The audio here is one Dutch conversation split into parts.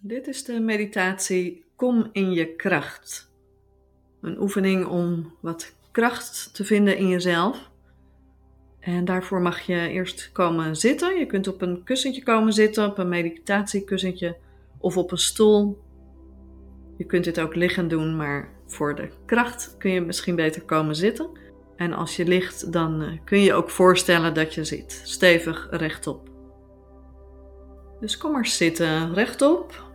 Dit is de meditatie Kom in je kracht. Een oefening om wat kracht te vinden in jezelf. En daarvoor mag je eerst komen zitten. Je kunt op een kussentje komen zitten, op een meditatiekussentje of op een stoel. Je kunt dit ook liggend doen, maar voor de kracht kun je misschien beter komen zitten. En als je ligt, dan eh, kun je je ook voorstellen dat je zit, stevig rechtop. Dus kom maar zitten, rechtop.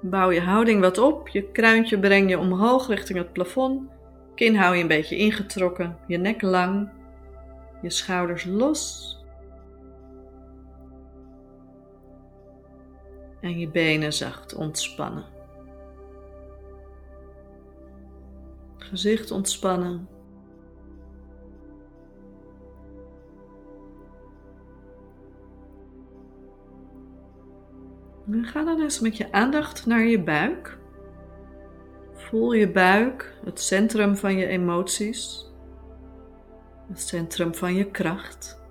Bouw je houding wat op. Je kruintje breng je omhoog richting het plafond. Kin hou je een beetje ingetrokken. Je nek lang. Je schouders los. En je benen zacht ontspannen. Gezicht ontspannen. En ga dan eens met je aandacht naar je buik. Voel je buik, het centrum van je emoties, het centrum van je kracht.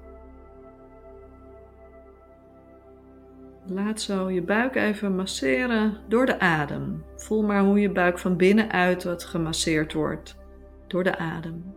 Laat zo je buik even masseren door de adem. Voel maar hoe je buik van binnenuit wat gemasseerd wordt door de adem.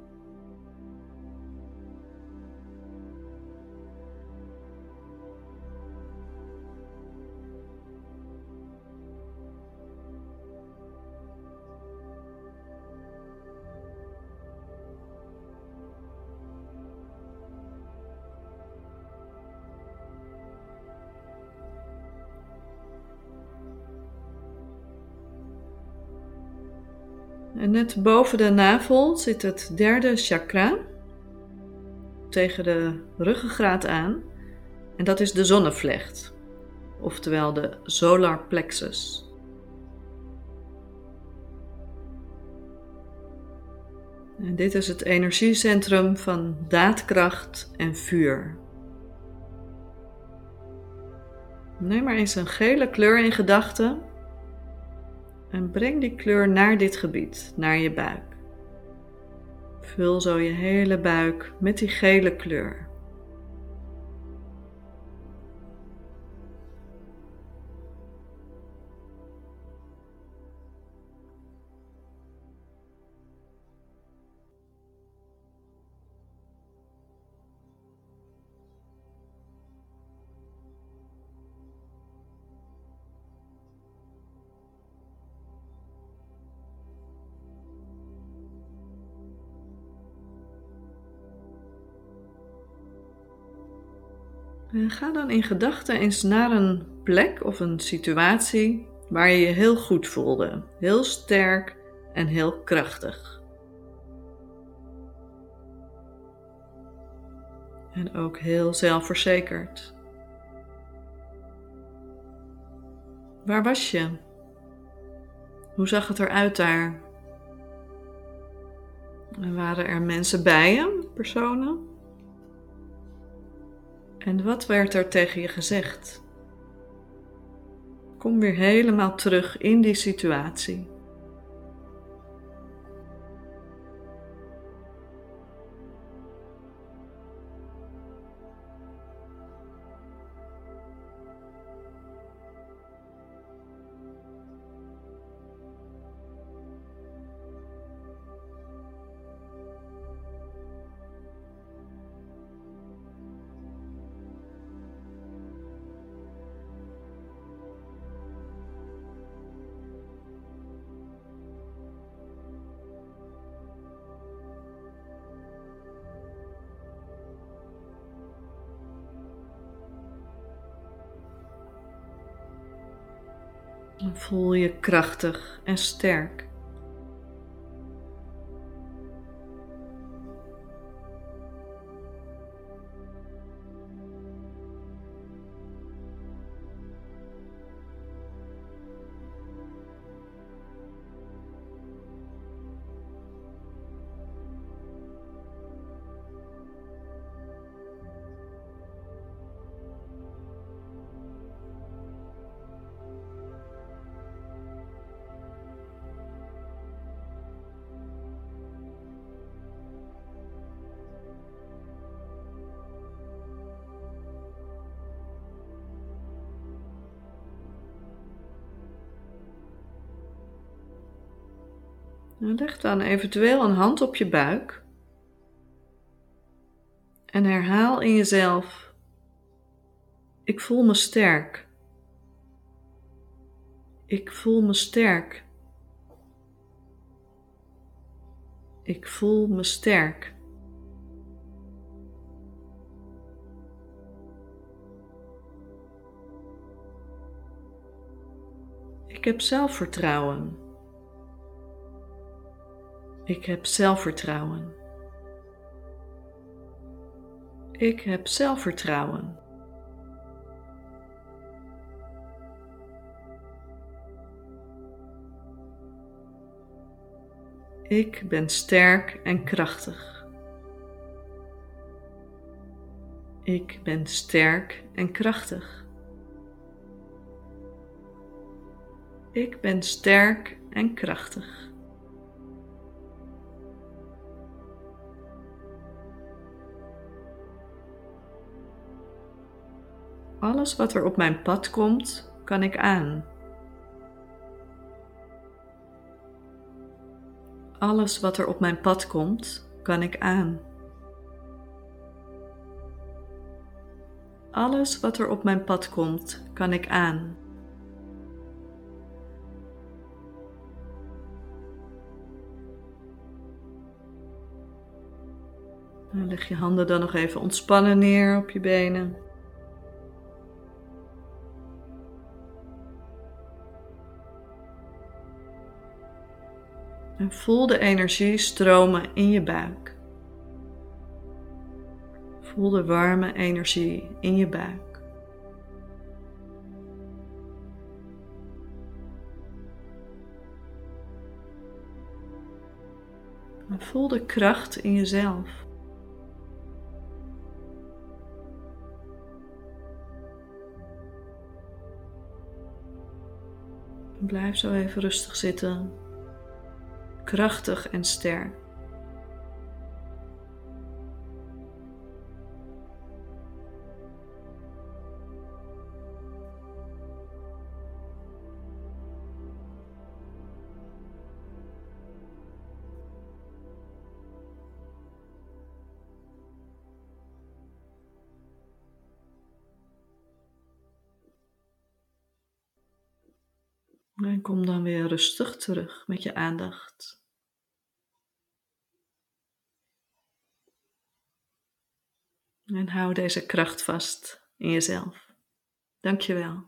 En net boven de navel zit het derde chakra, tegen de ruggengraat aan. En dat is de zonnevlecht, oftewel de solar plexus. En dit is het energiecentrum van daadkracht en vuur. Neem maar eens een gele kleur in gedachten en breng die kleur naar dit gebied, naar je buik. Vul zo je hele buik met die gele kleur. En ga dan in gedachten eens naar een plek of een situatie waar je je heel goed voelde, heel sterk en heel krachtig. En ook heel zelfverzekerd. Waar was je? Hoe zag het eruit daar? En waren er mensen bij je, personen? En wat werd er tegen je gezegd? Kom weer helemaal terug in die situatie. Voel je krachtig en sterk. Leg dan eventueel een hand op je buik. En herhaal in jezelf: Ik voel me sterk. Ik voel me sterk. Ik voel me sterk. Ik heb zelfvertrouwen. Ik heb zelfvertrouwen. Ik heb zelfvertrouwen. Ik ben sterk en krachtig. Ik ben sterk en krachtig. Ik ben sterk en krachtig. Alles wat er op mijn pad komt, kan ik aan. Alles wat er op mijn pad komt, kan ik aan. Alles wat er op mijn pad komt, kan ik aan. leg je handen dan nog even ontspannen neer op je benen. En voel de energie stromen in je buik. Voel de warme energie in je buik. En voel de kracht in jezelf. Blijf zo even rustig zitten, krachtig en sterk. En kom dan weer rustig terug met je aandacht. En hou deze kracht vast in jezelf. Dank je wel.